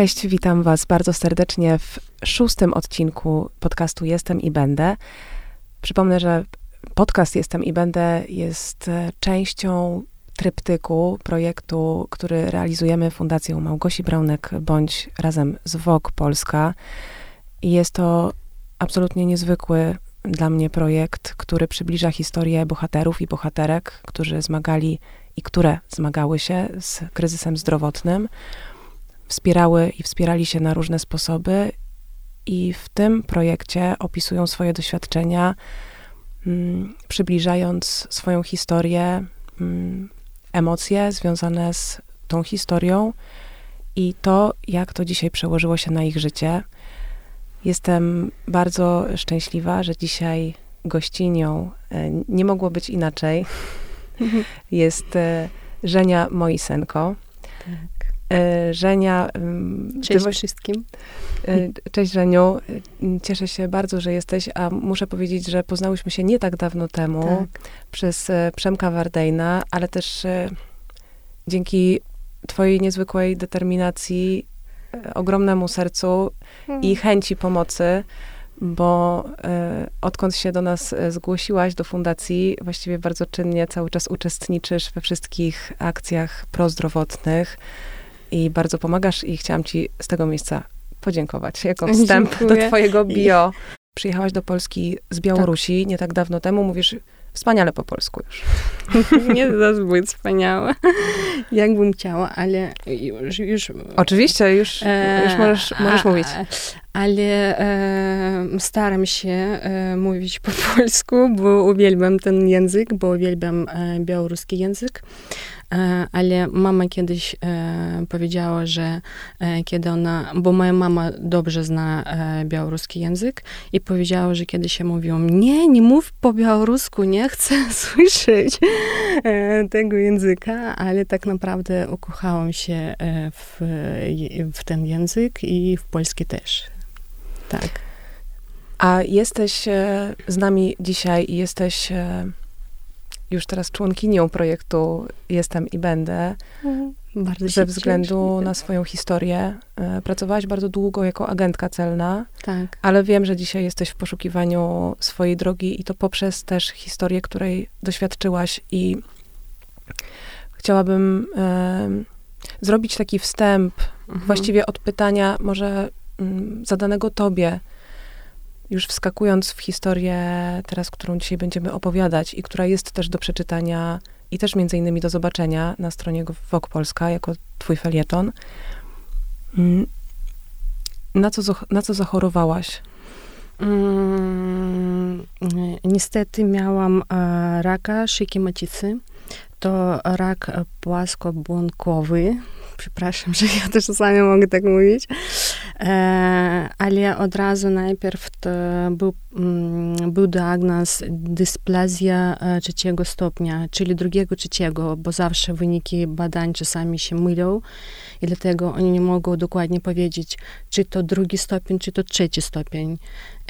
Cześć, witam Was bardzo serdecznie w szóstym odcinku podcastu Jestem i Będę. Przypomnę, że podcast Jestem i Będę jest e, częścią tryptyku projektu, który realizujemy Fundacją Małgosi Braunek bądź razem z WOK Polska. I jest to absolutnie niezwykły dla mnie projekt, który przybliża historię bohaterów i bohaterek, którzy zmagali i które zmagały się z kryzysem zdrowotnym wspierały i wspierali się na różne sposoby i w tym projekcie opisują swoje doświadczenia, mm, przybliżając swoją historię, mm, emocje związane z tą historią i to, jak to dzisiaj przełożyło się na ich życie. Jestem bardzo szczęśliwa, że dzisiaj gościnią e, nie mogło być inaczej. Jest e, Żenia Moisenko. E, Żenia. Cześć ty, wszystkim. E, cześć Żeniu. E, cieszę się bardzo, że jesteś, a muszę powiedzieć, że poznałyśmy się nie tak dawno temu tak. przez Przemka Wardejna, ale też dzięki twojej niezwykłej determinacji, ogromnemu sercu hmm. i chęci pomocy, bo odkąd się do nas zgłosiłaś, do fundacji, właściwie bardzo czynnie cały czas uczestniczysz we wszystkich akcjach prozdrowotnych i bardzo pomagasz i chciałam ci z tego miejsca podziękować jako wstęp Dziękuję. do twojego bio. Przyjechałaś do Polski z Białorusi tak. nie tak dawno temu, mówisz wspaniale po polsku już. nie to zbyt wspaniałe, jakbym chciała, ale już... już Oczywiście, już, e, już możesz, możesz a, mówić. Ale e, staram się e, mówić po polsku, bo uwielbiam ten język, bo uwielbiam e, białoruski język. E, ale mama kiedyś e, powiedziała, że e, kiedy ona, bo moja mama dobrze zna białoruski język i powiedziała, że kiedy się mówią, nie, nie mów po białorusku, nie chcę słyszeć tego języka, ale tak naprawdę ukochałam się w, w ten język i w polski też. Tak. A jesteś z nami dzisiaj i jesteś już teraz członkinią projektu Jestem i Będę. Mhm. Bardzo ze względu na swoją historię. E, pracowałaś bardzo długo jako agentka celna, tak. ale wiem, że dzisiaj jesteś w poszukiwaniu swojej drogi i to poprzez też historię, której doświadczyłaś i chciałabym e, zrobić taki wstęp, mhm. właściwie od pytania może m, mm, zadanego tobie, już wskakując w historię teraz, którą dzisiaj będziemy opowiadać i która jest też do przeczytania i też między innymi do zobaczenia na stronie Wok Polska jako twój felieton. Mm, na co, na co zachorowałaś? Mm, niestety miałam e, raka szyjki macicy. To rak płaskobłonkowy przepraszam, że ja też czasami mogę tak mówić, ale od razu najpierw był, mm, był diagnoz dysplazja e, trzeciego stopnia, czyli drugiego, trzeciego, bo zawsze wyniki badań czasami się mylą i dlatego oni nie mogą dokładnie powiedzieć, czy to drugi stopień, czy to trzeci stopień.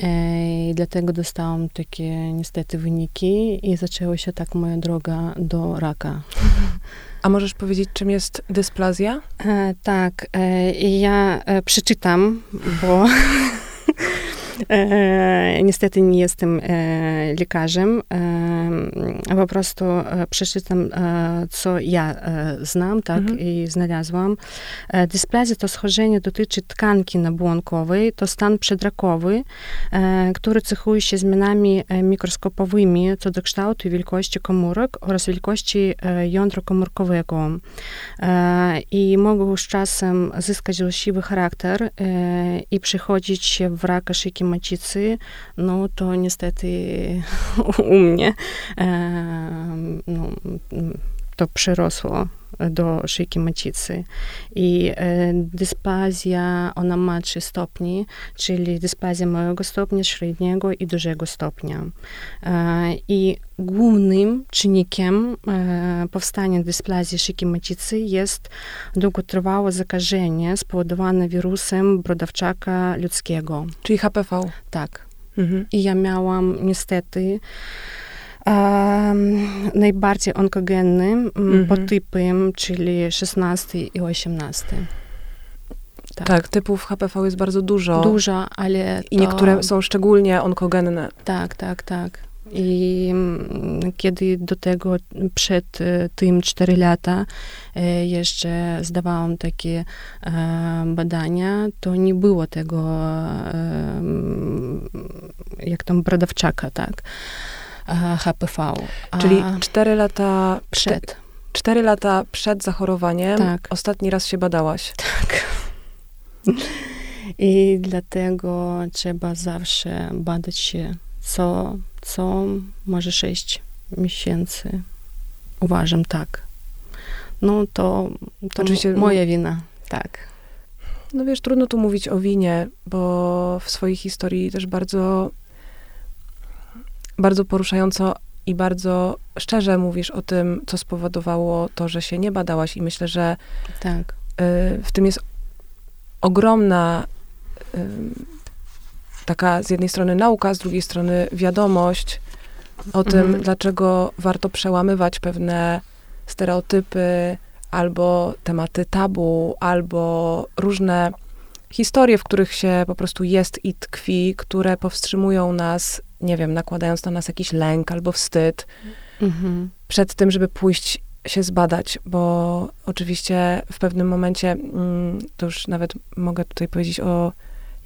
E, I dlatego dostałam takie niestety wyniki i zaczęła się tak moja droga do raka. A możesz powiedzieć, czym jest dysplazja? E, tak, e, ja e, przeczytam, bo niestety nie jestem e, lekarzem. E, po prostu przeczytam, co ja znam, tak, mhm. i znalazłam. Dysplazja to schorzenie dotyczy tkanki nabłonkowej, to stan przedrakowy, który cechuje się zmianami mikroskopowymi co do kształtu i wielkości komórek oraz wielkości jądra komórkowego. I mogą z czasem zyskać złośliwy charakter i przychodzić w raka szyjki macicy, no to niestety u mnie no, to przyrosło do szyjki macicy. I e, dysplazja, ona ma trzy stopni, czyli dysplazja małego stopnia, średniego i dużego stopnia. E, I głównym czynnikiem e, powstania dysplazji szyjki macicy jest długotrwałe zakażenie spowodowane wirusem brodawczaka ludzkiego. Czyli HPV? Tak. Mhm. I ja miałam niestety najbardziej onkogennym mhm. podtypem, czyli 16 i 18. tak. Tak, typów HPV jest bardzo dużo. Dużo, ale I to... niektóre są szczególnie onkogenne. Tak, tak, tak. I kiedy do tego przed tym 4 lata jeszcze zdawałam takie badania, to nie było tego, jak tam brodawczaka, tak, HPV. Czyli 4 lata przed. 4 lata przed zachorowaniem Tak. ostatni raz się badałaś. Tak. I dlatego trzeba zawsze badać się co, co może 6 miesięcy. Uważam tak. No to, to Oczywiście- moja wina, tak. No wiesz, trudno tu mówić o winie, bo w swojej historii też bardzo, bardzo poruszająco i bardzo szczerze mówisz o tym, co spowodowało to, że się nie badałaś i myślę, że Tak, y, w tym jest ogromna y, taka z jednej strony nauka, z drugiej strony wiadomość o tym, Mhm. dlaczego warto przełamywać pewne stereotypy, albo tematy tabu, albo różne historie, w których się po prostu jest i tkwi, które powstrzymują nas, nie wiem, nakładając na nas jakiś lęk albo wstyd mhm. przed tym, żeby pójść się zbadać, bo oczywiście w pewnym momencie, mm, to już nawet mogę tutaj powiedzieć o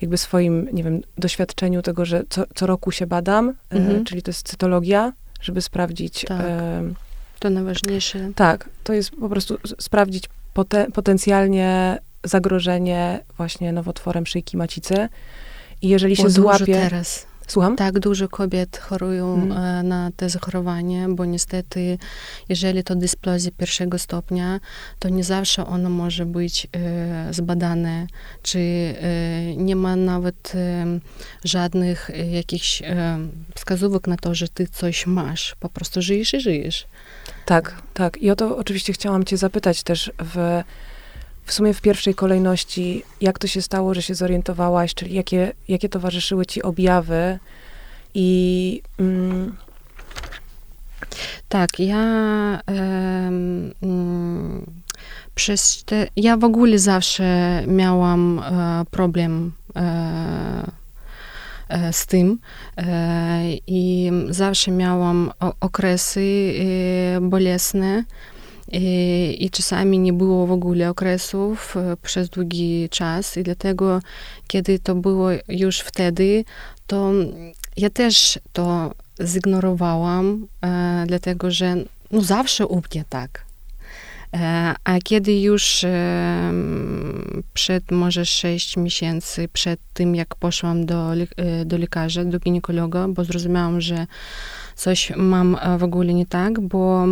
jakby swoim, nie wiem, doświadczeniu tego, że co, co roku się badam, e, Mhm. czyli to jest cytologia, żeby sprawdzić, Tak. e, To najważniejsze. tak, to jest po prostu sprawdzić pote, potencjalnie zagrożenie właśnie nowotworem szyjki macicy. I jeżeli się Bo złapie... teraz. Słucham? Tak dużo kobiet chorują e, na te zachorowanie, bo niestety, jeżeli to dysplazja pierwszego stopnia, to nie zawsze ono może być e, zbadane, czy e, nie ma nawet e, żadnych e, jakichś e, wskazówek na to, że ty coś masz. Po prostu żyjesz i żyjesz. Tak, tak. I o to oczywiście chciałam cię zapytać też w, w sumie w pierwszej kolejności, jak to się stało, że się zorientowałaś, czyli jakie, jakie towarzyszyły ci objawy i mm, Tak, ja mm, przez te, ja w ogóle zawsze miałam e, problem e, e, z tym i zawsze miałam okresy bolesne. I, I czasami nie było w ogóle okresów e, przez długi czas, i dlatego, kiedy to było już wtedy, to ja też to zignorowałam, e, dlatego że no zawsze u mnie tak. E, a kiedy już e, przed może 6 miesięcy, przed tym jak poszłam do, e, do lekarza, do ginekologa, bo zrozumiałam, że coś mam e, w ogóle nie tak, bo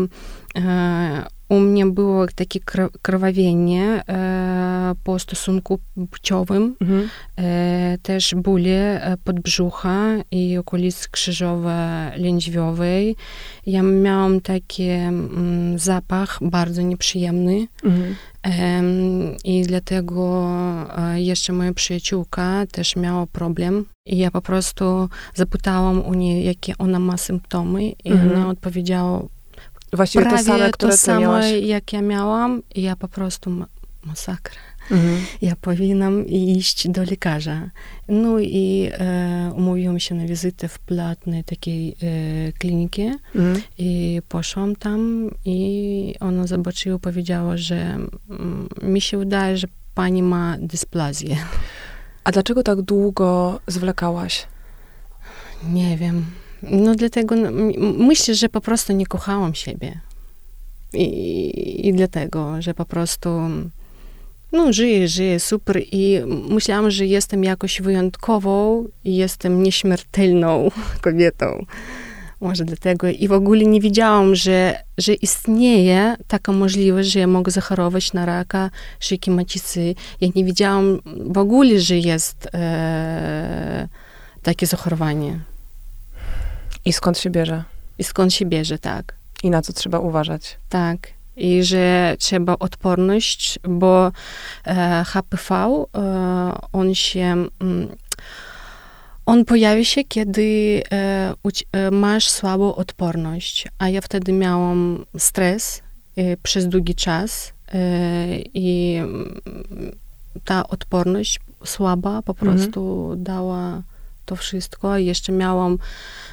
u mnie było takie krwawienie e, po stosunku płciowym, mhm. E, też bóle e, podbrzucha i okolic krzyżowo-lędźwiowej. Ja miałam taki mm, zapach bardzo nieprzyjemny Mhm. em, i dlatego e, jeszcze moja przyjaciółka też miała problem. I ja po prostu zapytałam u niej, jakie ona ma symptomy i Mhm. ona odpowiedziała Właściwie prawie te same, które to ty samo, miałaś. jak ja miałam i ja po prostu ma- masakra Mhm. ja powinnam iść do lekarza. No i e, umówiłam się na wizytę w płatnej takiej e, klinice Mhm. i poszłam tam i ona zobaczyła, powiedziała, że mm, mi się wydaje, że pani ma dysplazję. A dlaczego tak długo zwlekałaś? Nie wiem. No dlatego no, myślę, że po prostu nie kochałam siebie. I, I dlatego, że po prostu no żyję, żyję, super i myślałam, że jestem jakoś wyjątkową i jestem nieśmiertelną kobietą. Może dlatego. I w ogóle nie wiedziałam, że, że istnieje taka możliwość, że ja mogę zachorować na raka szyjki macicy. Ja nie wiedziałam w ogóle, że jest e, takie zachorowanie. I skąd się bierze? I skąd się bierze, tak. I na co trzeba uważać? Tak. I że trzeba odporność, bo e, HPV, e, on się, mm, on pojawi się, kiedy e, uci- e, masz słabą odporność, a ja wtedy miałam stres e, przez długi czas e, i mm, ta odporność słaba po Mhm. prostu dała to wszystko. Jeszcze miałam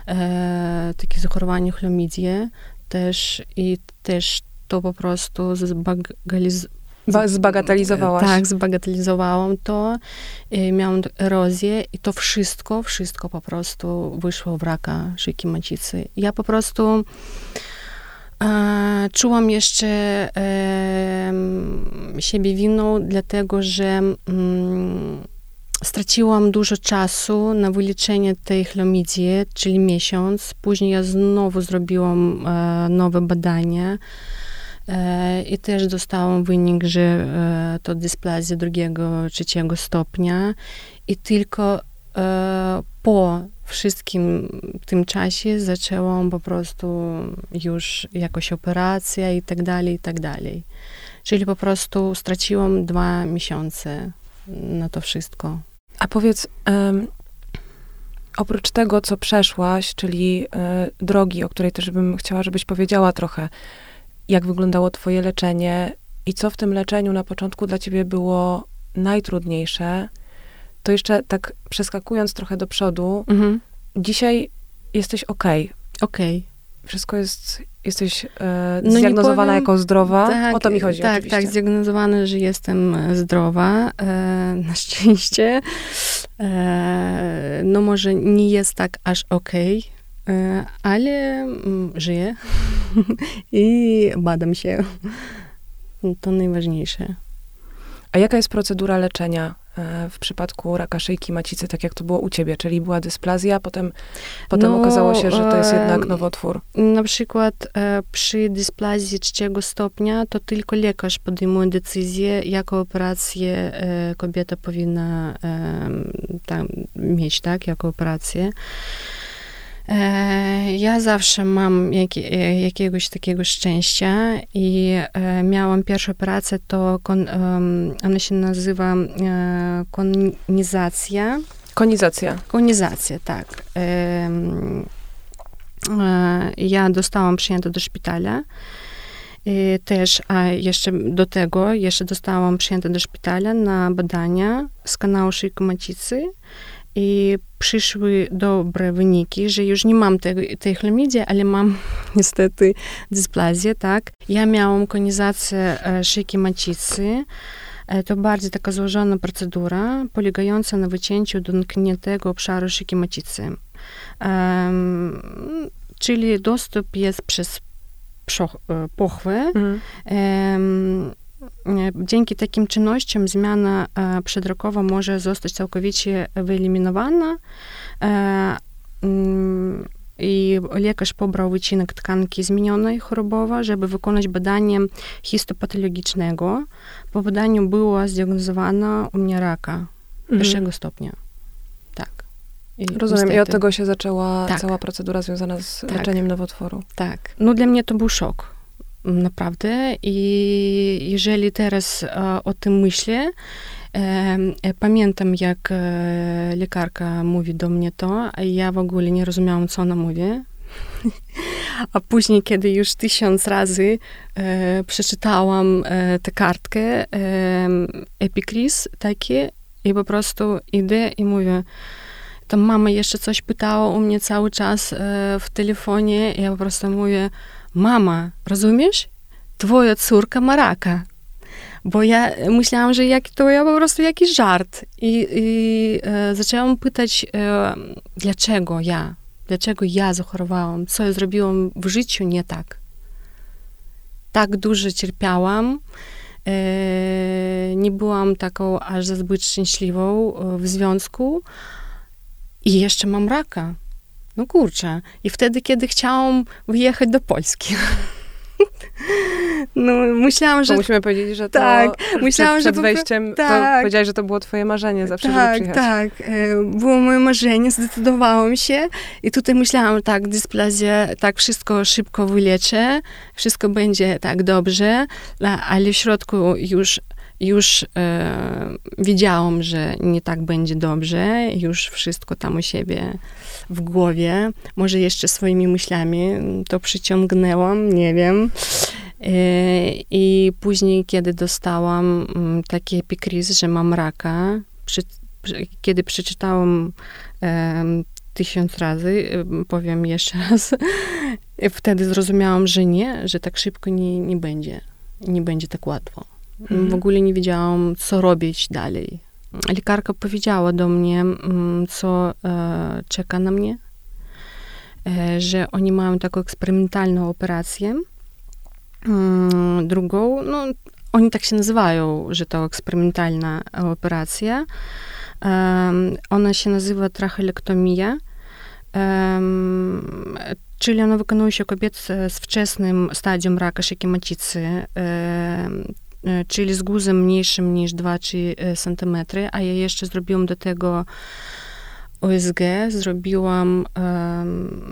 e, takie zachorowanie chlamydię też i też to po prostu zbagaliz- Ba- zbagatelizowałaś. tak, zbagatelizowałam to. I miałam erozję i to wszystko, wszystko po prostu wyszło w raka szyjki macicy. Ja po prostu e, czułam jeszcze e, siebie winą, dlatego że mm, straciłam dużo czasu na wyleczenie tej chlamydii, czyli miesiąc. Później ja znowu zrobiłam e, nowe badania. E, I też dostałam wynik, że e, to dysplazja drugiego, trzeciego stopnia. I tylko e, po wszystkim tym czasie zaczęłam po prostu już jakoś operacja i tak dalej, i tak dalej. Czyli po prostu straciłam dwa miesiące na to wszystko. A powiedz, em, oprócz tego, co przeszłaś, czyli e, drogi, o której też bym chciała, żebyś powiedziała trochę, jak wyglądało twoje leczenie i co w tym leczeniu na początku dla ciebie było najtrudniejsze, to jeszcze tak przeskakując trochę do przodu, Mhm. dzisiaj jesteś okej. Okej. Wszystko jest, jesteś e, No zdiagnozowana jako zdrowa. Tak, o to mi chodzi Tak, oczywiście. tak, zdiagnozowane, że jestem e, zdrowa, e, na szczęście. E, no może nie jest tak aż okej, e, ale mm, żyję i badam się. To najważniejsze. A jaka jest procedura leczenia e, w przypadku raka szyjki macicy, tak jak to było u ciebie? Czyli była dysplazja, potem, potem No, okazało się, że to jest jednak em, nowotwór. Na przykład e, przy dysplazji trzeciego stopnia to tylko lekarz podejmuje decyzję, jaką operację e, kobieta powinna e, tam mieć, tak, jaką operację. E, Ja zawsze mam jakie, e, jakiegoś takiego szczęścia i e, miałam pierwszą operację, to kon, ona się nazywa konizacja. Konizacja. Konizacja, tak. Ja dostałam przyjęta do szpitala. I też, a jeszcze do tego, jeszcze dostałam przyjęta do szpitala na badania z kanału szyjki macicy i przyszły dobre wyniki, że już nie mam tej, tej chlamydii, ale mam niestety dysplazję, tak. Ja miałam konizację e, szyjki macicy. E, To bardziej taka złożona procedura, polegająca na wycięciu domkniętego obszaru szyjki macicy. Em, czyli dostęp jest przez e, pochwę. Mhm. E, Dzięki takim czynnościom zmiana e, przedrokowa może zostać całkowicie wyeliminowana. E, mm, I lekarz pobrał wycinek tkanki zmienionej chorobowo, żeby wykonać badanie histopatologicznego. Po badaniu było zdiagnozowana u mnie raka Mhm. pierwszego stopnia. Tak. I Rozumiem. I od niestety- tego się zaczęła Tak. cała procedura związana z Tak. leczeniem nowotworu. Tak. No dla mnie to był szok. Naprawdę. I jeżeli teraz e, o tym myślę, e, pamiętam jak e, lekarka mówi do mnie to, a ja w ogóle nie rozumiałam, co ona mówi. A później, kiedy już tysiąc razy e, przeczytałam e, tę kartkę, e, Epikris takie, i po prostu idę i mówię, tam mama jeszcze coś pytała u mnie cały czas e, w telefonie, i ja po prostu mówię, mama, rozumiesz? Twoja córka ma raka. Bo ja myślałam, że jak, to ja po prostu jakiś żart. I, i e, zaczęłam pytać, e, dlaczego ja? Dlaczego ja zachorowałam? Co ja zrobiłam w życiu nie tak? Tak dużo cierpiałam. E, nie byłam taką aż zbyt szczęśliwą e, w związku. I jeszcze mam raka. No kurczę. I wtedy, kiedy chciałam wyjechać do Polski. no, myślałam, To że musimy powiedzieć, że to tak, przed, myślałam, że przed po- wejściem, to tak. powiedziałaś, że to było twoje marzenie zawsze, żeby tak, przyjechać. tak. e, Było moje marzenie, zdecydowałam się i tutaj myślałam, tak, dysplazja, tak, wszystko szybko wyleczę, wszystko będzie tak dobrze, ale w środku już już e, wiedziałam, że nie tak będzie dobrze, już wszystko tam u siebie w głowie, może jeszcze swoimi myślami to przyciągnęłam, nie wiem. I później, kiedy dostałam mm, taki epikriz, że mam raka, przy, kiedy przeczytałam tysiąc razy, powiem jeszcze raz, wtedy zrozumiałam, że nie, że tak szybko nie, nie będzie. Nie będzie tak łatwo. Mhm. W ogóle nie wiedziałam, co robić dalej. Lekarka powiedziała do mnie, mm, co e, czeka na mnie, e, że oni mają taką eksperymentalną operację. Mm, drugą, no, oni tak się nazywają, że to eksperymentalna operacja. Ona się nazywa trachelektomia, czyli ona wykonuje się kobiet z wczesnym stadium raka szyki macicy, czyli z guzem mniejszym niż 2-3 cm, a ja jeszcze zrobiłam do tego OSG, zrobiłam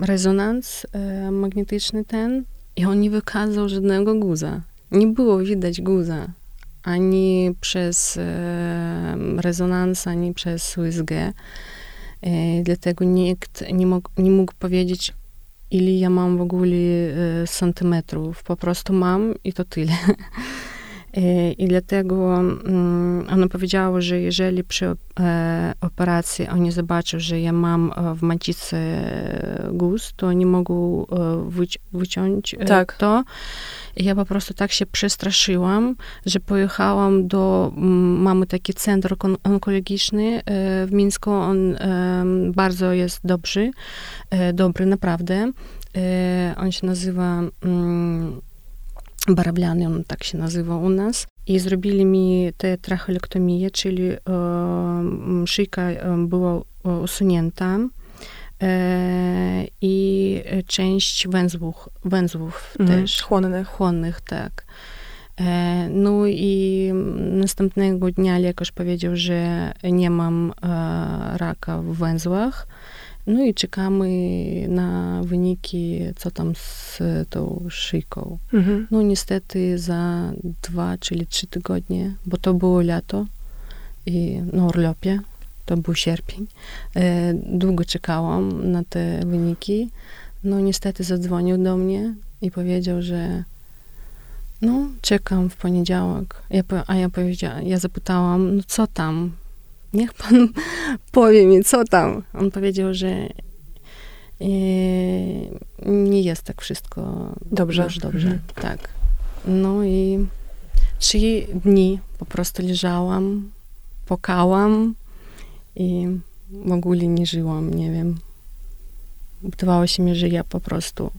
rezonans magnetyczny ten i on nie wykazał żadnego guza. Nie było widać guza ani przez e, rezonans, ani przez USG. E, dlatego nikt nie mógł, nie mógł powiedzieć, ile ja mam w ogóle e, centymetrów. Po prostu mam i to tyle. I dlatego mm, ona powiedziała, że jeżeli przy operacji oni zobaczą, że ja mam w macicy guz, to oni mogą wyciąć tak. to. I ja po prostu tak się przestraszyłam, że pojechałam do, mm, mamy taki centrum onkologiczny e, w Mińsku, on bardzo jest dobry, e, dobry naprawdę. E, on się nazywa mm, Barabliany, on tak się nazywa u nas. I zrobili mi tę trachelektomię, czyli szyjka była usunięta E, i część węzłów, węzłów mm, też. Chłonnych. Chłonnych, tak. E, no i następnego dnia lekarz powiedział, że nie mam e, raka w węzłach. No i czekamy na wyniki, co tam z tą szyjką. Mhm. No niestety za dwa, czyli trzy tygodnie, bo to było lato i na urlopie to był sierpień. E, długo czekałam na te wyniki. No niestety zadzwonił do mnie i powiedział, że no, czekam w poniedziałek. Ja, a ja powiedziałam, ja zapytałam, no co tam? Niech pan powie mi, co tam. On powiedział, że e, nie jest tak wszystko dobrze. Już dobrze. Mhm. Tak. No i trzy dni po prostu leżałam, pokałam, i w ogóle nie żyłam, nie wiem. Wydawało się mi, że ja po prostu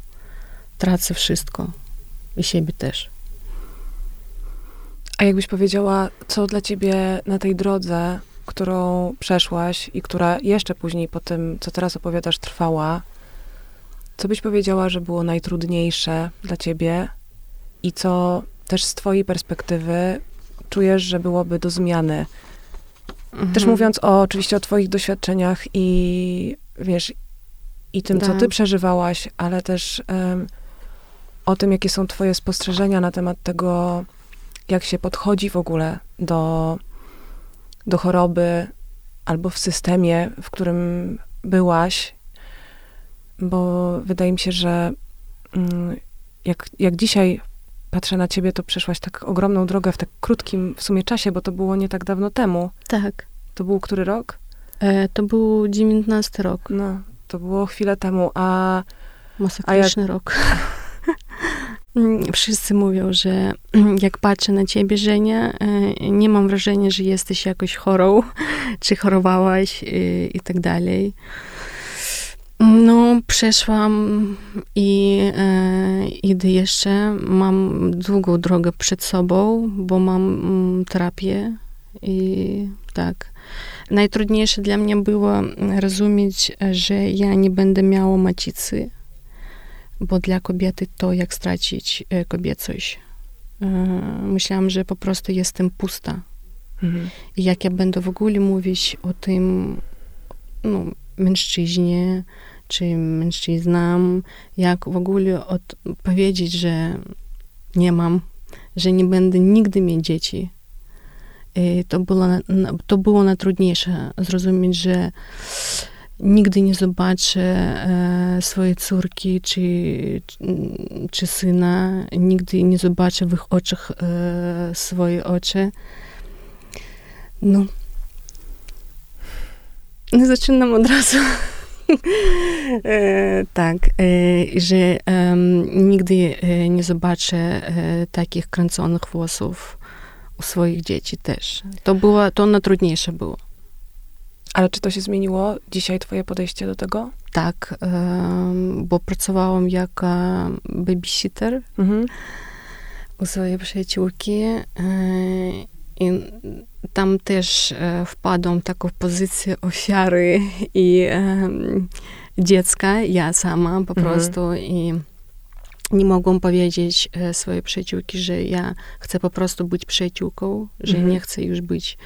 tracę wszystko i siebie też. A jakbyś powiedziała, co dla ciebie na tej drodze, którą przeszłaś i która jeszcze później po tym, co teraz opowiadasz, trwała, co byś powiedziała, że było najtrudniejsze dla ciebie i co też z twojej perspektywy czujesz, że byłoby do zmiany Mhm. Też mówiąc o, oczywiście o twoich doświadczeniach i wiesz, i tym, co ty tak. przeżywałaś, ale też um, o tym, jakie są twoje spostrzeżenia na temat tego, jak się podchodzi w ogóle do, do choroby albo w systemie, w którym byłaś, bo wydaje mi się, że um, jak, jak dzisiaj patrzę na ciebie, to przeszłaś tak ogromną drogę w tak krótkim w sumie czasie, bo to było nie tak dawno temu. Tak. To był który rok? E, to był 19 rok. No, to było chwilę temu, a... Masakryczny jak... rok. Wszyscy mówią, że jak patrzę na ciebie, Żenia, e, nie mam wrażenia, że jesteś jakoś chorą, czy chorowałaś i, e, i tak dalej. No, przeszłam i e, idę jeszcze. Mam długą drogę przed sobą, bo mam mm, terapię i tak. Najtrudniejsze dla mnie było rozumieć, że ja nie będę miała macicy, bo dla kobiety to jak stracić e, kobiecość. E, myślałam, że po prostu jestem pusta. Mhm. I jak ja będę w ogóle mówić o tym no, mężczyźnie, czy mężczyznam, jak w ogóle od, powiedzieć, że nie mam, że nie będę nigdy mieć dzieci. I to było, to było najtrudniejsze, zrozumieć, że nigdy nie zobaczę e, swojej córki czy, czy syna, nigdy nie zobaczę w ich oczach e, swoje oczy. No. Nie zaczynam od razu. e, tak, e, że e, nigdy nie zobaczę e, takich kręconych włosów u swoich dzieci też. To było, to najtrudniejsze było. Ale czy to się zmieniło dzisiaj, twoje podejście do tego? Tak, bo pracowałam jako babysitter mhm. u swojej przyjaciółki e, i tam też e, wpadłam w taką pozycję ofiary i dziecka, ja sama po mhm. prostu i nie mogłam powiedzieć e, swojej przyjaciółki, że ja chcę po prostu być przyjaciółką, że mhm. nie chcę już być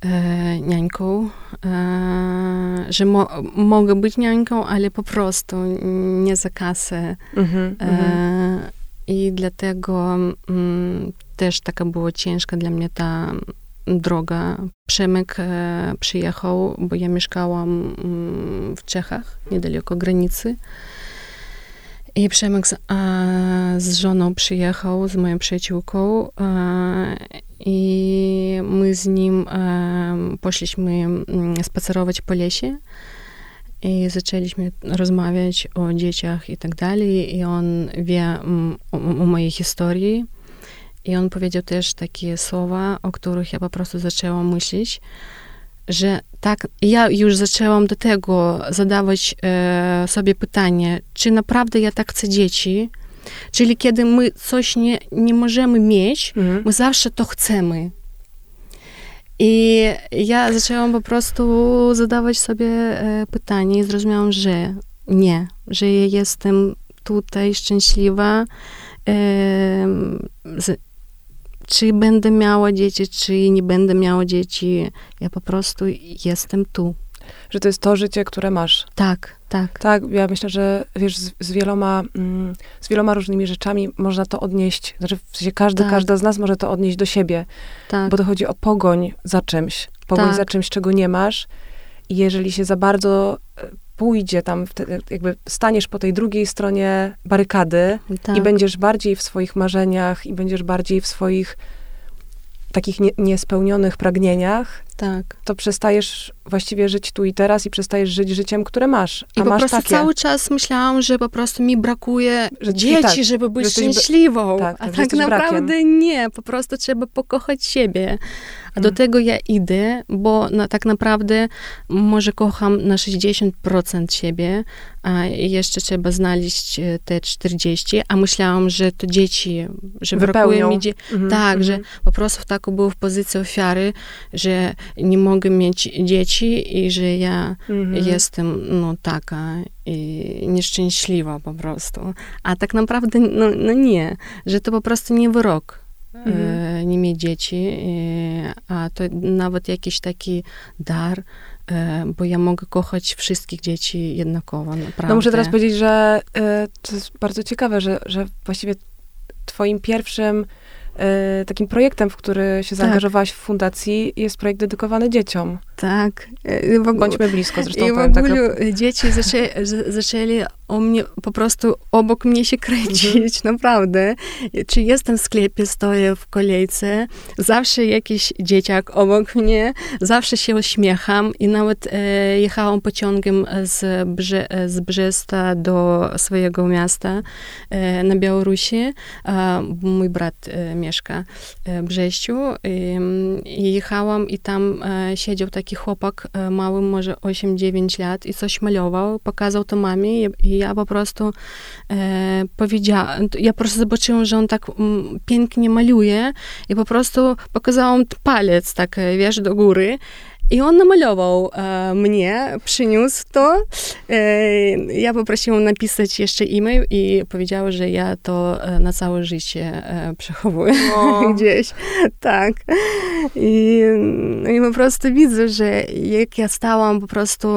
e, niańką, e, że mo mogę być niańką, ale po prostu nie za kasę. Mhm, e, mhm. I dlatego mm, też taka była ciężka dla mnie ta droga. Przemek e, przyjechał, bo ja mieszkałam mm, w Czechach, niedaleko granicy. I Przemek z, z żoną przyjechał, z moją przyjaciółką i my z nim poszliśmy mm, spacerować po lesie i zaczęliśmy rozmawiać o dzieciach i tak dalej. I on wie mm, o, o mojej historii. I on powiedział też takie słowa, o których ja po prostu zaczęłam myśleć, że tak, ja już zaczęłam do tego zadawać e, sobie pytanie, czy naprawdę ja tak chcę dzieci, czyli kiedy my coś nie, nie możemy mieć, mhm. my zawsze to chcemy. I ja zaczęłam po prostu zadawać sobie e, pytanie i zrozumiałam, że nie, że ja jestem tutaj szczęśliwa, e, z, czy będę miała dzieci, czy nie będę miała dzieci. Ja po prostu jestem tu. Że to jest to życie, które masz. Tak, tak. Tak, ja myślę, że wiesz, z, z wieloma, mm, z wieloma różnymi rzeczami można to odnieść. Znaczy, w sensie każdy, tak. każda z nas może to odnieść do siebie. Tak. Bo to chodzi o pogoń za czymś. Pogoń tak. za czymś, czego nie masz. I jeżeli się za bardzo e, pójdzie tam, jakby staniesz po tej drugiej stronie barykady tak. i będziesz bardziej w swoich marzeniach i będziesz bardziej w swoich takich nie, niespełnionych pragnieniach, tak. to przestajesz właściwie żyć tu i teraz i przestajesz żyć życiem, które masz. A I po masz prostu takie. cały czas myślałam, że po prostu mi brakuje że, dzieci, tak, żeby być szczęśliwą. Tak, tak, a tak naprawdę brakiem. nie. Po prostu trzeba pokochać siebie. A do mm. tego ja idę, bo na, tak naprawdę może kocham na 60% siebie, a jeszcze trzeba znaleźć e, te 40, a myślałam, że to dzieci, że brakuje mi dzieci. -hmm, tak, że mhm. po prostu tak był w pozycji ofiary, że nie mogę mieć dzieci i że ja -hmm. jestem no taka i nieszczęśliwa po prostu. A tak naprawdę no, no nie, że to po prostu nie wyrok mhm. nie mieć dzieci, a to nawet jakiś taki dar, bo ja mogę kochać wszystkich dzieci jednakowo, naprawdę. No muszę teraz powiedzieć, że to jest bardzo ciekawe, że, że właściwie twoim pierwszym E, takim projektem, w który się tak. zaangażowałaś w fundacji, jest projekt dedykowany dzieciom. Tak. E, Bądźmy blisko, zresztą I w tak ogóle tak. dzieci zaczęli, zaczęli o mnie po prostu obok mnie się kręcić, mhm. naprawdę. Czy jestem w sklepie, stoję w kolejce, zawsze jakiś dzieciak obok mnie, zawsze się uśmiecham i nawet e, jechałam pociągiem z, Brze z Brzesta do swojego miasta e, na Białorusi. E, mój brat e, mieszka w Brześciu. I, jechałam i tam e, siedział taki chłopak e, mały, może 8-9 lat i coś malował, pokazał to mamie i, ja po prostu e, powiedziałam, ja po prostu zobaczyłam, że on tak pięknie maluje i po prostu pokazałam palec tak, wiesz, do góry i on namalował e, mnie, przyniósł to. E, ja poprosiłam napisać jeszcze e-mail i powiedziała, że ja to e, na całe życie e, przechowuję gdzieś. Tak. I, no I po prostu widzę, że jak ja stałam po prostu,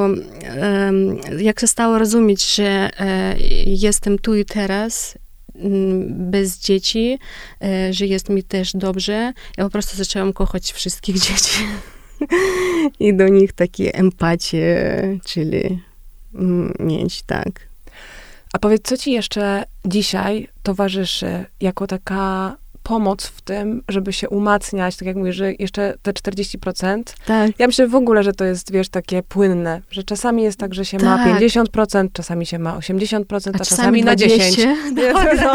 jak się stało rozumieć, że e, jestem tu i teraz, bez dzieci, że jest mi też dobrze. Ja po prostu zaczęłam kochać wszystkich dzieci. i do nich takie empatię, czyli mieć, tak. A powiedz, co ci jeszcze dzisiaj towarzyszy jako taka pomoc w tym, żeby się umacniać, tak jak mówisz, że jeszcze te 40%. Tak. Ja myślę w ogóle, że to jest, wiesz, takie płynne, że czasami jest tak, że się tak. ma 50%, czasami się ma 80%, a, czasami, czasami na 10%. No.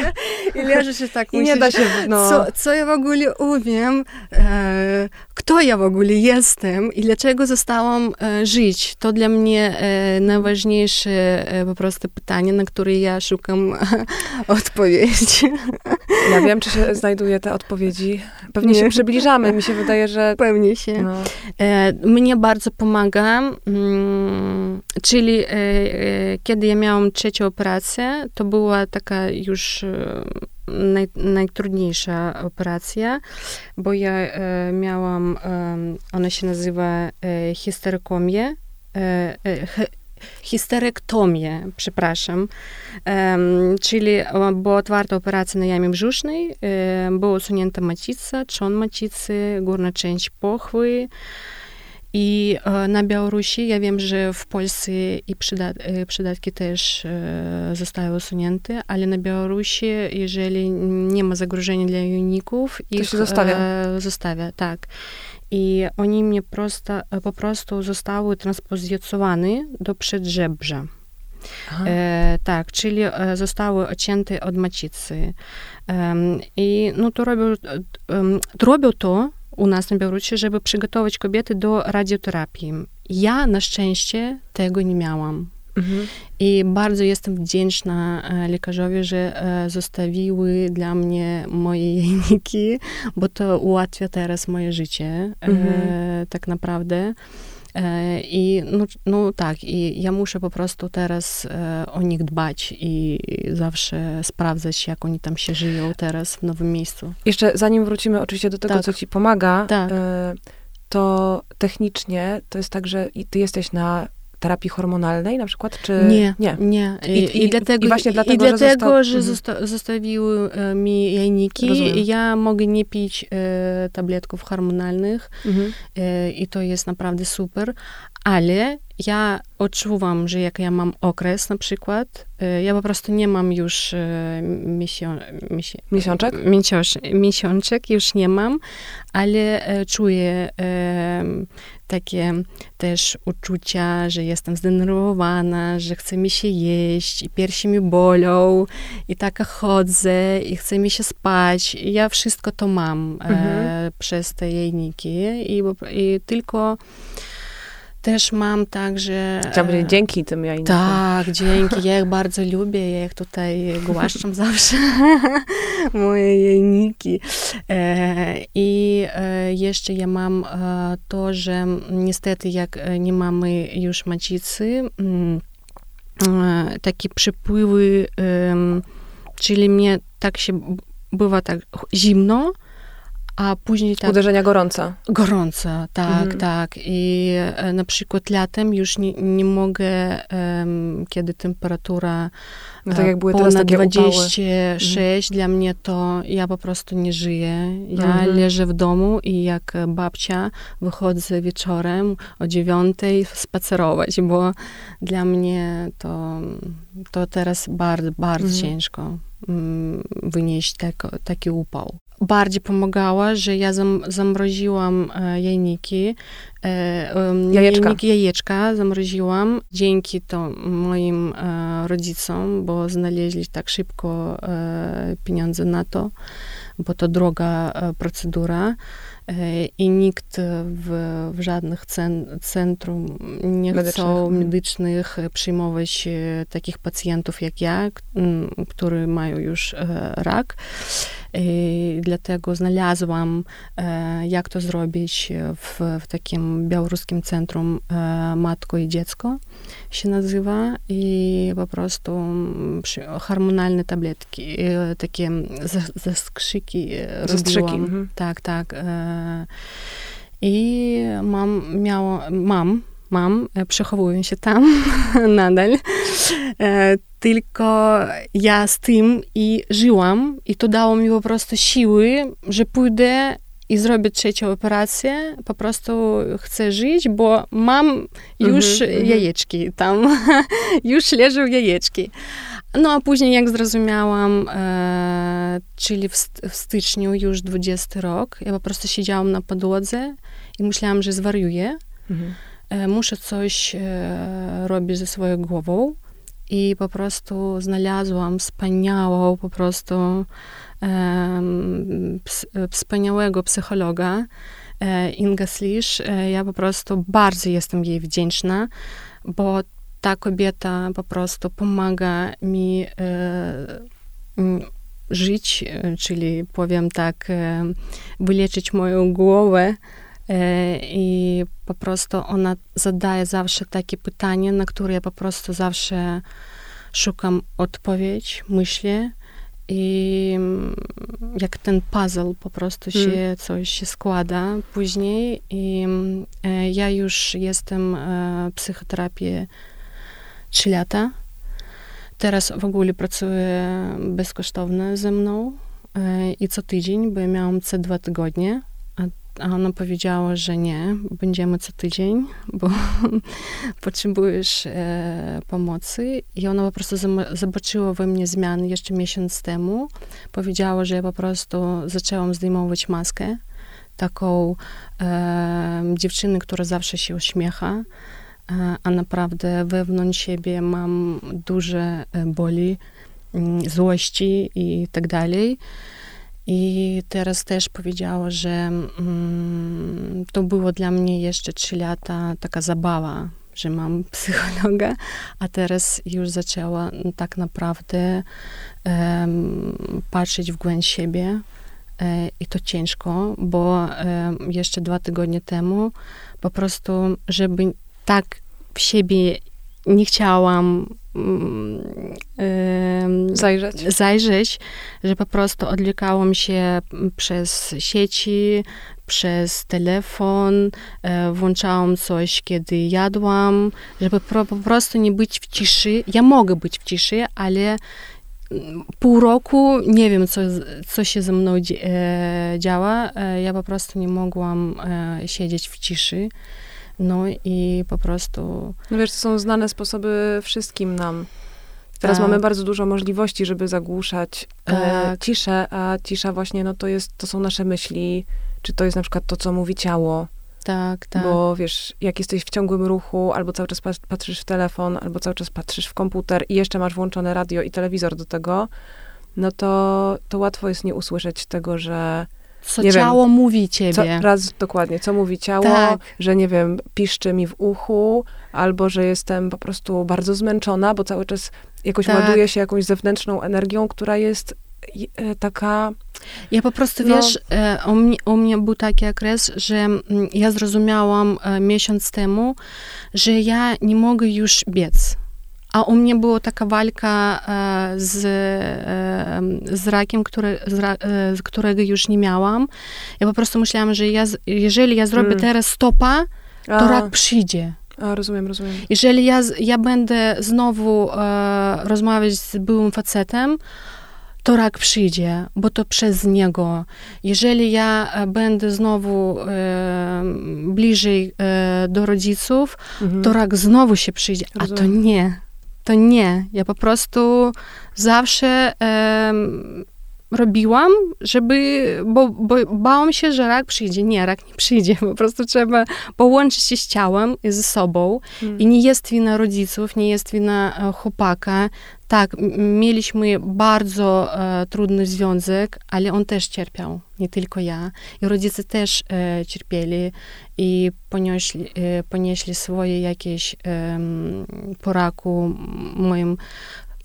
I leży się tak, I nie da się, no. co, co ja w ogóle umiem, e, kto ja w ogóle jestem i dlaczego zostałam e, żyć. To dla mnie e, najważniejsze e, po prostu pytanie, na które ja szukam odpowiedzi. Ja wiem, czy się znajduje te odpowiedzi. Pewnie nie. się przybliżamy. Mi się wydaje, że... Pewnie się. No. E, mnie bardzo pomaga, mm, czyli e, e, kiedy ja miałam trzecią operację, to była taka już naj, najtrudniejsza operacja, bo ja e, miałam, e, ona się nazywa e, histerykomię, histerektomię, przepraszam, czyli była otwarta operacja na jamie brzusznej, była usunięta macica, trzon macicy, górna część pochwy, i na Białorusi, ja wiem, że w Polsce i przydat, przydatki też zostały usunięte, ale na Białorusi, jeżeli nie ma zagrożenia dla joników, to ich się zostawia. zostawia, tak. I oni mnie prosto, po prostu zostały transpozycjowane do przedżebrza. E, tak, czyli zostały odcięte od macicy. E, I no, to robią, to robią to u nas na Białorusi, żeby przygotować kobiety do radioterapii. Ja na szczęście tego nie miałam. Mhm. I bardzo jestem wdzięczna lekarzowi, że zostawiły dla mnie moje jajniki, bo to ułatwia teraz moje życie, mhm. tak naprawdę. I no, no tak, i ja muszę po prostu teraz o nich dbać i zawsze sprawdzać, jak oni tam się żyją teraz w nowym miejscu. Jeszcze zanim wrócimy oczywiście do tego, tak. co ci pomaga, tak. to technicznie to jest tak, że ty jesteś na terapii hormonalnej na przykład, czy nie? Nie. nie. I, I, i, dlatego, i właśnie dlatego, i dlatego że, został, że mhm. zostawiły e, mi jajniki. Rozumiem. Ja mogę nie pić e, tabletków hormonalnych mhm. e, i to jest naprawdę super, ale ja odczuwam, że jak ja mam okres na przykład, e, ja po prostu nie mam już e, misio, miesiączek? miesiączek już nie mam, ale e, czuję takie też uczucia, że jestem zdenerwowana, że chce mi się jeść i piersi mi bolą i tak chodzę i chce mi się spać. I ja wszystko to mam mhm. przez te jajniki i, i tylko też mam także... Chciałam powiedzieć dzięki tym jajnikom. Tak, dzięki. Ja ich bardzo lubię. Ja ich tutaj głaszczam zawsze. Moje jajniki. E, I e, jeszcze ja mam e, to, że niestety jak nie mamy już macicy, mm, takie przepływy, czyli mnie tak się bywa tak zimno, a później tak... Uderzenia gorąca. Gorąca, tak, mhm. tak. I e, na przykład latem już nie, nie mogę, um, kiedy temperatura no tak jak były ponad teraz takie 26, mhm. dla mnie to ja po prostu nie żyję. Ja mhm. leżę w domu i jak babcia wychodzę wieczorem o dziewiątej spacerować, bo dla mnie to, to teraz bardzo, bardzo mhm. ciężko wynieść tak, taki upał bardziej pomagała, że ja zam, zamroziłam e, jajniki, e, jajeczka. jajniki, jajeczka zamroziłam dzięki to moim e, rodzicom, bo znaleźli tak szybko pieniądze na to, bo to droga procedura i nikt w, w żadnych cen, centrum nie chcą medycznych przyjmować takich pacjentów jak ja, którzy mają już rak. I dlatego znalazłam, jak to zrobić w, w takim białoruskim centrum Matko i Dziecko się nazywa i po prostu hormonalne tabletki, takie zaskrzyki robiłam. Mhm. Tak, tak. I mam, miała, mam, mam, przechowuję się tam nadal. Tylko ja z tym i żyłam i to dało mi po prostu siły, że pójdę i zrobić trzecią operację, po prostu chcę żyć, bo mam już mm -hmm, jajeczki tam, już leżą jajeczki. No a później, jak zrozumiałam, e, czyli w, w, styczniu już 20 rok, ja po prostu siedziałam na podłodze i myślałam, że zwariuję. Mhm. E, muszę coś e, robić ze swoją głową. I po prostu znalazłam wspaniałą, po prostu wspaniałego psychologa, e, Inga Slisz. Ja po prostu bardzo jestem jej wdzięczna, bo ta kobieta po prostu pomaga mi żyć, czyli powiem tak, wyleczyć moją głowę. I po prostu ona zadaje zawsze takie pytania, na które ja po prostu zawsze szukam odpowiedź, myślę. I mm, jak ten puzzle po prostu się hmm. coś się składa później. I ja już jestem w psychoterapii 3 lata. Teraz w ogóle pracuje bezkosztownie ze mną e, i co tydzień, bo miałam co dwa tygodnie, a, ona powiedziała, że nie, będziemy co tydzień, bo potrzebujesz e, pomocy. I ona po prostu zobaczyła we mnie zmiany jeszcze miesiąc temu. Powiedziała, że ja po prostu zaczęłam zdejmować maskę, taką e, dziewczyny, która zawsze się uśmiecha, a naprawdę wewnątrz siebie mam duże e, boli, mm, złości i tak dalej. I teraz też powiedziała, że mm, to było dla mnie jeszcze trzy lata taka zabawa, że mam psychologa, a teraz już zaczęła tak naprawdę um, patrzeć w głęb siebie. E, I to ciężko, bo jeszcze dwa tygodnie temu po prostu, żeby tak w siebie nie chciałam zajrzeć. zajrzeć, że po prostu odwlekałam się przez sieci, przez telefon, e, włączałam coś, kiedy jadłam, żeby po, po prostu nie być w ciszy. Ja mogę być w ciszy, ale pół roku nie wiem, co, co się ze mną e, działa. E, ja po prostu nie mogłam e, siedzieć w ciszy. No i po prostu. No wiesz, to są znane sposoby wszystkim nam. Teraz tak. mamy bardzo dużo możliwości, żeby zagłuszać e, tak. ciszę, a cisza właśnie, no to jest, to są nasze myśli, czy to jest na przykład to, co mówi ciało. Tak, tak. Bo wiesz, jak jesteś w ciągłym ruchu, albo cały czas patrzysz w telefon, albo cały czas patrzysz w komputer i jeszcze masz włączone radio i telewizor do tego, no to, to łatwo jest nie usłyszeć tego, że co nie ciało wiem, mówi ciebie. Co, raz dokładnie, co mówi ciało, tak. że nie wiem, piszczy mi w uchu, albo że jestem po prostu bardzo zmęczona, bo cały czas jakoś tak. ładuję się jakąś zewnętrzną energią, która jest e, taka... Ja po prostu, no, wiesz, e, u mnie, u mnie był taki okres, że mm, ja zrozumiałam e, miesiąc temu, że ja nie mogę już biec a u mnie była taka walka e, z, e, z rakiem, który, e, z którego już nie miałam. Ja po prostu myślałam, że ja, jeżeli ja zrobię mm. teraz stopa, to a. rak przyjdzie. A, rozumiem, rozumiem. Jeżeli ja, ja będę znowu e, rozmawiać z byłym facetem, to rak przyjdzie, bo to przez niego. Jeżeli ja będę znowu e, bliżej e, do rodziców, mhm. to rak znowu się przyjdzie, Rozumiem. a to nie to nie. Ja po prostu zawsze robiłam, żeby, bo, bo bałam się, że rak przyjdzie. Nie, rak nie przyjdzie. Po prostu trzeba połączyć się z ciałem i ze sobą. Hmm. I nie jest wina rodziców, nie jest wina e, chłopaka. Tak, mieliśmy bardzo e, trudny związek, ale on też cierpiał, nie tylko ja. I rodzice też e, cierpieli i ponieśli, e, ponieśli swoje jakieś e, po raku moim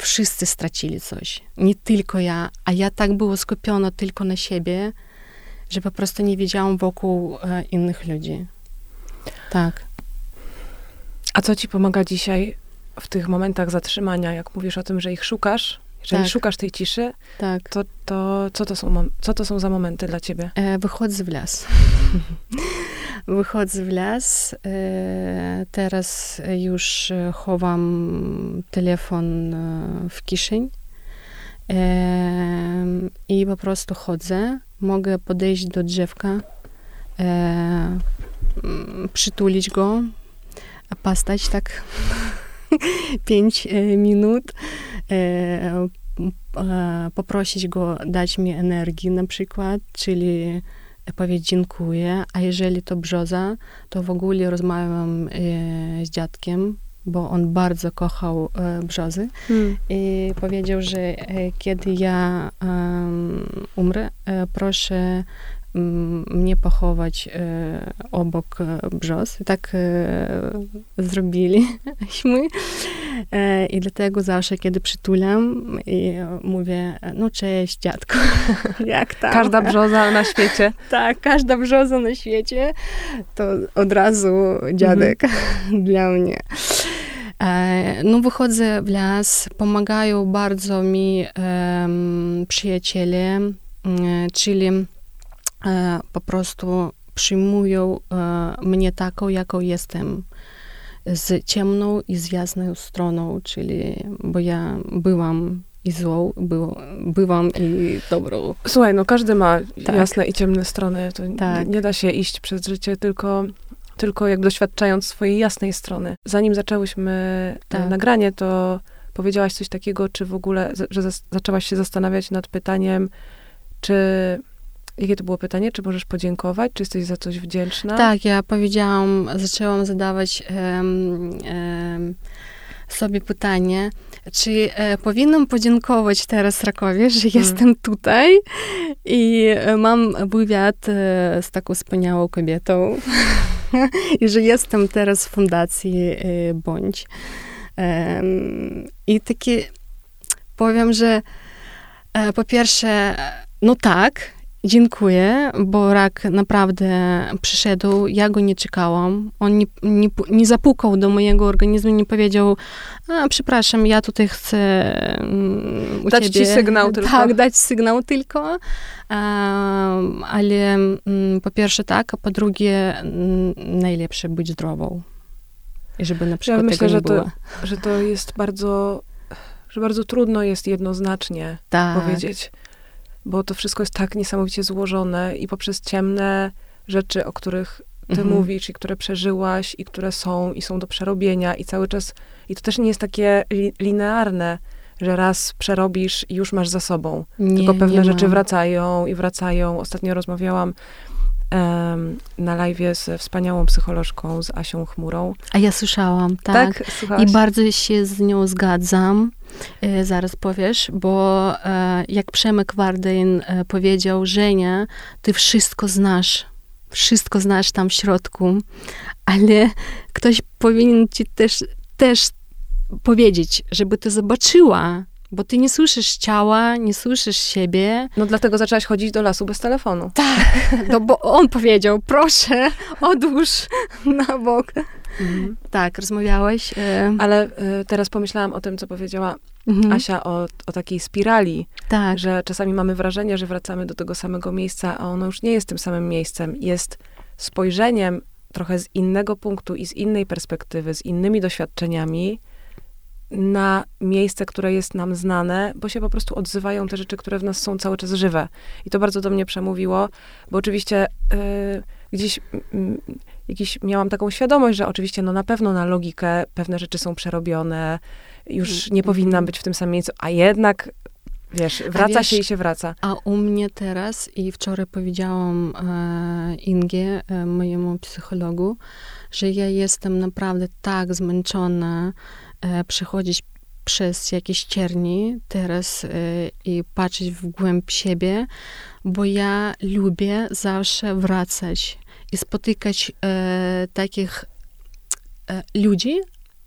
wszyscy stracili coś. Nie tylko ja, a ja tak była skupiona tylko na siebie, że po prostu nie wiedziałam wokół e, innych ludzi. Tak. A co ci pomaga dzisiaj w tych momentach zatrzymania, jak mówisz o tym, że ich szukasz? Jeżeli tak. szukasz tej ciszy, tak. to, to co, to są, co to są za momenty dla ciebie? E, wychodzę w las. wychodzę w las. E, teraz już chowam telefon e, w kieszeń e, i po prostu chodzę. Mogę podejść do drzewka, przytulić go, pastać tak pięć e, minut, poprosić go dać mi energii na przykład, czyli powiedzieć dziękuję, a jeżeli to brzoza, to w ogóle rozmawiam z dziadkiem, bo on bardzo kochał e, brzozy hmm. i powiedział, że e, kiedy ja um, umrę, e, proszę mnie pochować e, obok brzoz. I tak e, zrobiliśmy. E, I dlatego zawsze, kiedy przytulam i mówię, no cześć dziadku, jak tam? Każda brzoza na świecie. tak, każda brzoza na świecie, to od razu dziadek mhm. dla mnie. No, wychodzę w las, pomagają bardzo mi um, przyjaciele, czyli po prostu przyjmują mnie taką, jaką jestem z ciemną i z jasną stroną, czyli bo ja byłam i złą, był, byłam i dobrą. Słuchaj, no każdy ma tak. jasne i ciemne strony. To tak. nie da się iść przez życie tylko tylko jak doświadczając swojej jasnej strony. Zanim zaczęłyśmy tak. nagranie, to powiedziałaś coś takiego, czy w ogóle, że zaczęłaś się zastanawiać nad pytaniem, czy Jakie to było pytanie? Czy możesz podziękować? Czy jesteś za coś wdzięczna? Tak, ja powiedziałam, zaczęłam zadawać um, um, sobie pytanie, czy e, powinnam podziękować teraz Rakowie, że hmm. jestem tutaj i e, mam wywiad e, z taką wspaniałą kobietą i że jestem teraz w fundacji e, Bądź. I takie powiem, że e, po pierwsze, no tak, Dziękuję, bo rak naprawdę przyszedł. Ja go nie czekałam. On nie, nie, nie zapukał do mojego organizmu, nie powiedział, a, przepraszam, ja tutaj chcę um, dać ciebie. ci sygnał tylko. Tak, dać sygnał tylko. Ale um, po pierwsze tak, a po drugie mm, najlepsze być zdrową. I żeby na przykład ja myślę, że to, że to jest bardzo, że bardzo trudno jest jednoznacznie tak. powiedzieć bo to wszystko jest tak niesamowicie złożone i poprzez ciemne rzeczy, o których ty mhm. mówisz i które przeżyłaś i które są i są do przerobienia i cały czas, i to też nie jest takie li, linearne, że raz przerobisz i już masz za sobą. Nie, tylko pewne rzeczy wracają i wracają. Ostatnio rozmawiałam um, na live z wspaniałą psycholożką, z Asią Chmurą. A ja słyszałam, tak. tak? I bardzo się z nią zgadzam. E, zaraz powiesz, bo e, jak Przemek Warden e, powiedział, Żenia, ty wszystko znasz, wszystko znasz tam w środku, ale ktoś powinien ci też, też powiedzieć, żeby ty zobaczyła, bo ty nie słyszysz ciała, nie słyszysz siebie. No dlatego zaczęłaś chodzić do lasu bez telefonu. Tak, no bo on powiedział, proszę, odłóż na bok. Mhm. Tak, rozmawiałeś. E... Ale e, teraz pomyślałam o tym, co powiedziała mhm. Asia o, o takiej spirali, tak. że czasami mamy wrażenie, że wracamy do tego samego miejsca, a ono już nie jest tym samym miejscem. Jest spojrzeniem trochę z innego punktu i z innej perspektywy, z innymi doświadczeniami na miejsce, które jest nam znane, bo się po prostu odzywają te rzeczy, które w nas są cały czas żywe. I to bardzo do mnie przemówiło, bo oczywiście yy, gdzieś yy, jakiś, miałam taką świadomość, że oczywiście no na pewno na logikę pewne rzeczy są przerobione, już nie powinnam być w tym samym miejscu, a jednak Wiesz, wraca wiesz, się i się wraca. A u mnie teraz, i wczoraj powiedziałam e, Ingie, e, mojemu psychologu, że ja jestem naprawdę tak zmęczona e, przechodzić przez jakieś cierni teraz e, i patrzeć w głęb siebie, bo ja lubię zawsze wracać i spotykać e, takich e, ludzi,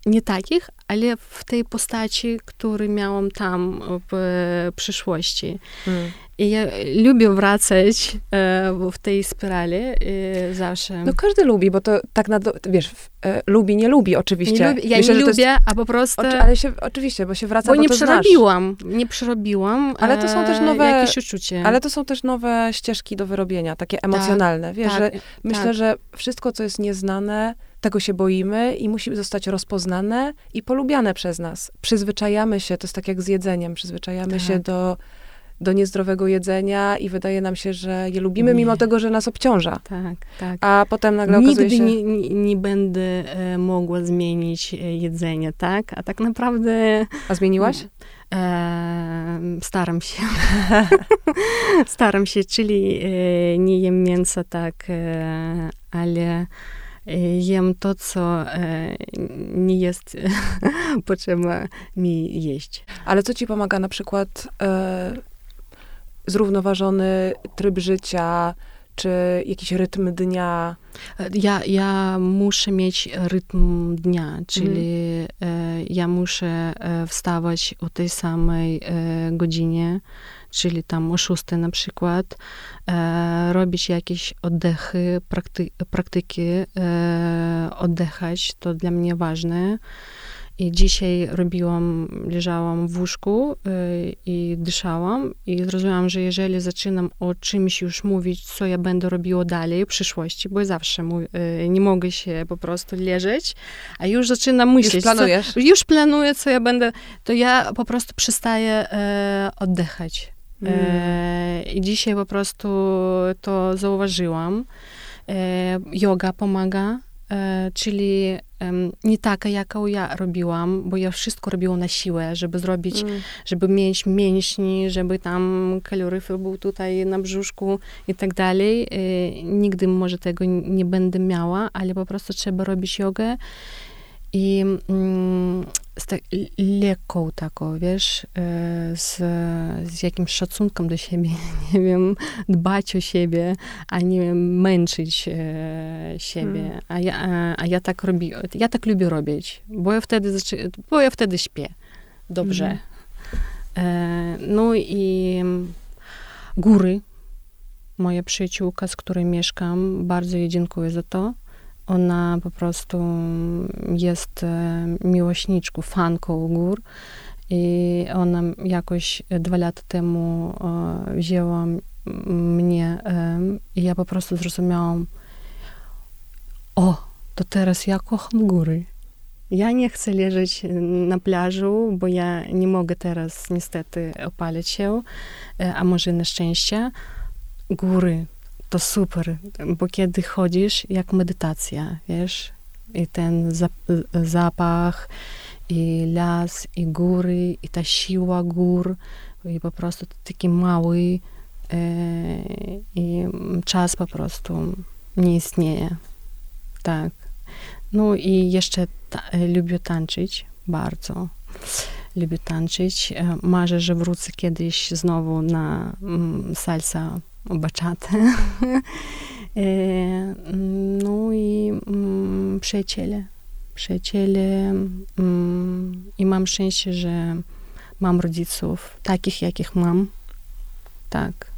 nie takich, ale w tej postaci, który miałam tam w przyszłości. Mm. I ja lubię wracać e, w tej spirali e, zawsze. No każdy lubi, bo to tak na, wiesz, e, lubi, nie lubi oczywiście. Nie lubi, ja Myślę, nie lubię, jest, a po prostu... Oczy, ale się, oczywiście, bo się wraca, bo, bo nie przerobiłam, nie przerobiłam Ale to są też nowe... Jakieś uczucie. Ale to są też nowe ścieżki do wyrobienia, takie tak, emocjonalne. Tak, wiesz, tak, że myślę, tak. że wszystko, co jest nieznane, tego się boimy i musi zostać rozpoznane i polubiane przez nas. Przyzwyczajamy się, to jest tak jak z jedzeniem, przyzwyczajamy tak. się do do niezdrowego jedzenia i wydaje nam się, że je lubimy, Nie. mimo tego, że nas obciąża. Tak, tak. A potem nagle okazuje Nigdy się... nie, nie, będę e, mogła zmienić e, jedzenie, tak? A tak naprawdę A zmieniłaś? e, staram się. staram się, czyli e, nie jem mięsa, tak, ale jem to, co e, nie jest potrzeba mi jeść. Ale co ci pomaga na przykład e, zrównoważony tryb życia, czy jakiś rytm dnia? Ja, ja muszę mieć rytm dnia, czyli e, ja muszę e, wstawać o tej samej e, godzinie, czyli tam o 6 na przykład, robić jakieś oddechy, prakty, praktyki, oddychać, to dla mnie ważne. I dzisiaj robiłam, leżałam w łóżku y, i dyszałam i zrozumiałam, że jeżeli zaczynam o czymś już mówić, co ja będę robiła dalej w przyszłości, bo zawsze y, nie mogę się po prostu leżeć, a już zaczynam myśleć. Już planujesz? Co, już planuję, co ja będę, to ja po prostu przestaję e, oddychać. E, I dzisiaj po prostu to zauważyłam. E, yoga pomaga, czyli em, nie taka, jaką ja robiłam, bo ja wszystko robiłam na siłę, żeby zrobić, Mm. żeby mieć mięśni, żeby tam kaloryfer był tutaj na brzuszku i tak dalej. E, nigdy może tego nie będę miała, ale po prostu trzeba robić jogę i mm, z tak, lekką taką, wiesz, e, z, z jakimś szacunkiem do siebie, nie wiem, dbać o siebie, a nie męczyć e, siebie. Mm. A, ja, a, a ja tak robi, ja tak lubię robić, bo ja wtedy, bo ja wtedy śpię dobrze. Mhm. E, no i góry, moja przyjaciółka, z której mieszkam, bardzo jej dziękuję za to. Ona po prostu jest e, miłośniczką, fanką gór. I ona jakoś dwa lata temu e, wzięła mnie e, i ja po prostu zrozumiałam, o, to teraz ja kocham góry. Ja nie chcę leżeć na plażu, bo ja nie mogę teraz niestety opalić się, a może na szczęście. Góry to super, bo kiedy chodzisz, jak medytacja, wiesz, i ten zap- zapach, i las, i góry, i ta siła gór, i po prostu taki mały, e, i czas po prostu nie istnieje. Tak. No i jeszcze ta, e, lubię tańczyć bardzo. Lubię tańczyć. E, Marzę, że wrócę kiedyś znowu na mm, salsa bachatę. E, no i mm, przyjaciele. Przyjaciele. Mm, I mam szczęście, że mam rodziców takich, jakich mam. Tak.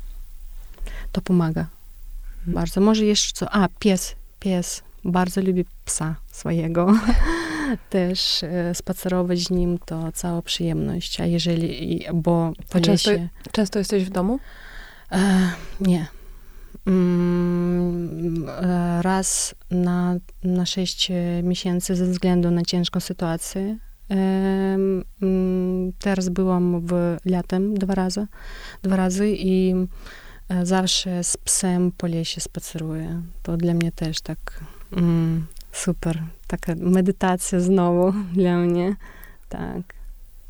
To pomaga. Bardzo. Może jeszcze co? A, pies. Pies. Bardzo lubię psa swojego. Też e, spacerować z nim to cała przyjemność. A jeżeli, bo A często-. Często jesteś w domu? E, nie. Mm, e, raz na, na sześć e, miesięcy ze względu na ciężką sytuację. E, mm, Teraz byłam w latem dwa razy, dwa razy i zawsze z psem po lesie spaceruję. To dla mnie też tak mm, super. Taka medytacja znowu dla mnie. Tak.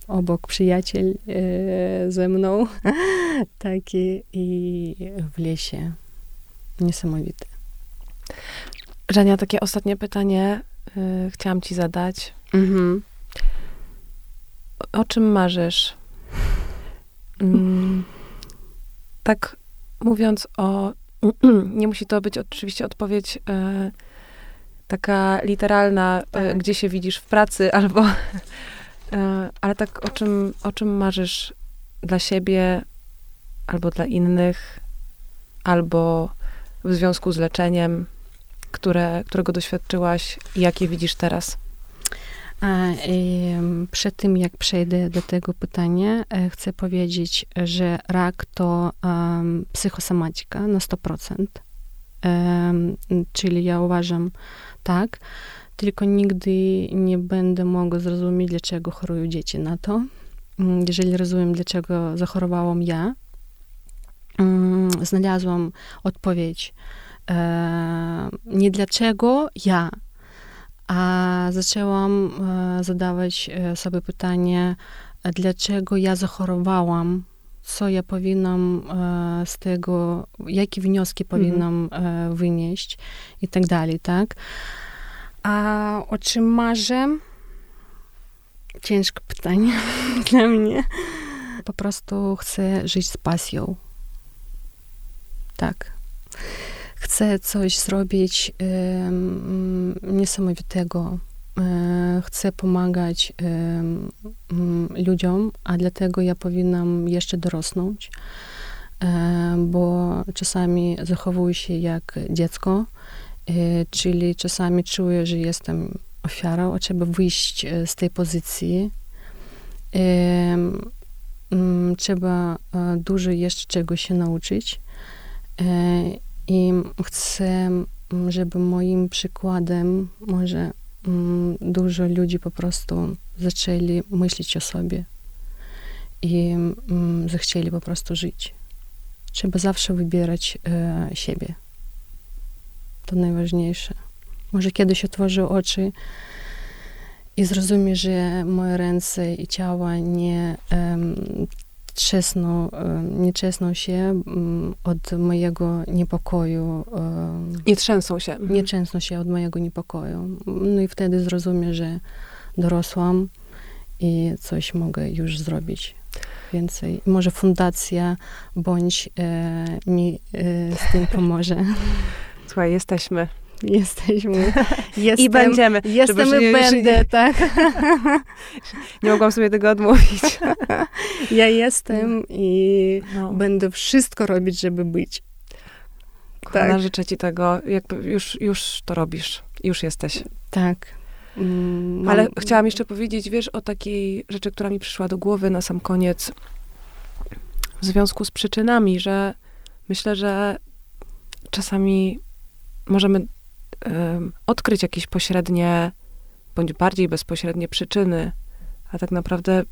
Obok przyjaciel e, ze mną. Taki i w lesie. Niesamowite. Żania, takie ostatnie pytanie y, chciałam ci zadać. Mhm. O czym marzysz? Mm, tak mówiąc o. Nie musi to być oczywiście odpowiedź e, taka literalna, e, Tak. gdzie się widzisz w pracy, albo. E, ale tak o czym, o czym marzysz dla siebie, albo dla innych, albo w związku z leczeniem, które, którego doświadczyłaś i jakie widzisz teraz? A, przed tym, jak przejdę do tego pytania, e, chcę powiedzieć, że rak to em, psychosomatyka na 100%. Em, czyli ja uważam tak, tylko nigdy nie będę mogła zrozumieć, dlaczego chorują dzieci na to. Mm, Jeżeli rozumiem, dlaczego zachorowałam ja, mm, znalazłam odpowiedź. E, nie dlaczego ja, a zaczęłam e, zadawać e, sobie pytanie, dlaczego ja zachorowałam, co ja powinnam z tego, jakie wnioski mhm. powinnam wynieść i tak dalej, tak? A o czym marzę? Ciężkie pytanie dla mnie. Po prostu chcę żyć z pasją. Tak. Chcę coś zrobić um, niesamowitego. E, chcę pomagać um, ludziom, a dlatego ja powinnam jeszcze dorosnąć, e, bo czasami zachowuję się jak dziecko, e, czyli czasami czuję, że jestem ofiarą, trzeba wyjść z tej pozycji. Trzeba dużo jeszcze czegoś się nauczyć. I chcę, żeby moim przykładem może dużo ludzi po prostu zaczęli myśleć o sobie i zechcieli po prostu żyć. Trzeba zawsze wybierać e, siebie. To najważniejsze. Może kiedyś otworzę oczy i zrozumie, że moje ręce i ciało nie trzesną, nie trzesną się mm, od mojego niepokoju. Nie trzęsą się. Nie trzęsą się od mojego niepokoju. No i wtedy zrozumiem, że dorosłam i coś mogę już zrobić więcej. Może fundacja bądź e, mi e, z tym pomoże. Słuchaj, jesteśmy Jesteśmy. Jestem, I będziemy. Jestem i będę, tak. Nie mogłam sobie tego odmówić. Ja jestem i no. będę wszystko robić, żeby być. Kochana, tak. życzę ci tego. Jakby już, już to robisz. Już jesteś. Tak. Mm, Ale chciałam jeszcze powiedzieć, wiesz, o takiej rzeczy, która mi przyszła do głowy na sam koniec. W związku z przyczynami, że myślę, że czasami możemy odkryć jakieś pośrednie bądź bardziej bezpośrednie przyczyny, a tak naprawdę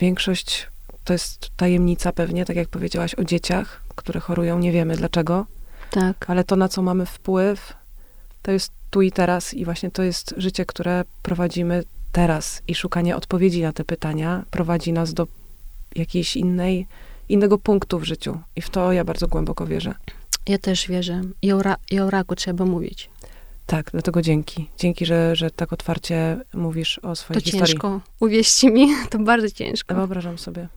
większość to jest tajemnica pewnie, tak jak powiedziałaś o dzieciach, które chorują, nie wiemy dlaczego. Tak. Ale to, na co mamy wpływ, to jest tu i teraz i właśnie to jest życie, które prowadzimy teraz i szukanie odpowiedzi na te pytania prowadzi nas do jakiejś innej, innego punktu w życiu. I w to ja bardzo głęboko wierzę. Ja też wierzę. I o, ra- i o raku trzeba mówić. Tak, dlatego dzięki. Dzięki, że, że tak otwarcie mówisz o swojej to historii. To ciężko. Uwierzcie mi, to bardzo ciężko. Wyobrażam sobie.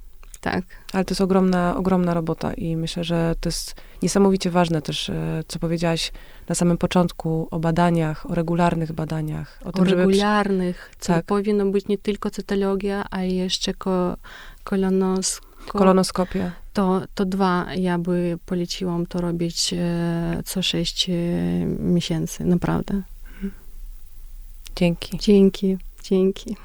Tak. Ale to jest ogromna, ogromna robota i myślę, że to jest niesamowicie ważne też, e, co powiedziałaś na samym początku o badaniach, o regularnych badaniach. O, tym, o regularnych, żeby... co tak. powinno być nie tylko cytologia, a jeszcze ko kolonoskopia Kolonoskopia. To, to dwa ja by poleciłam to robić e, co sześć e, miesięcy, naprawdę. Dzięki. Dzięki, dzięki.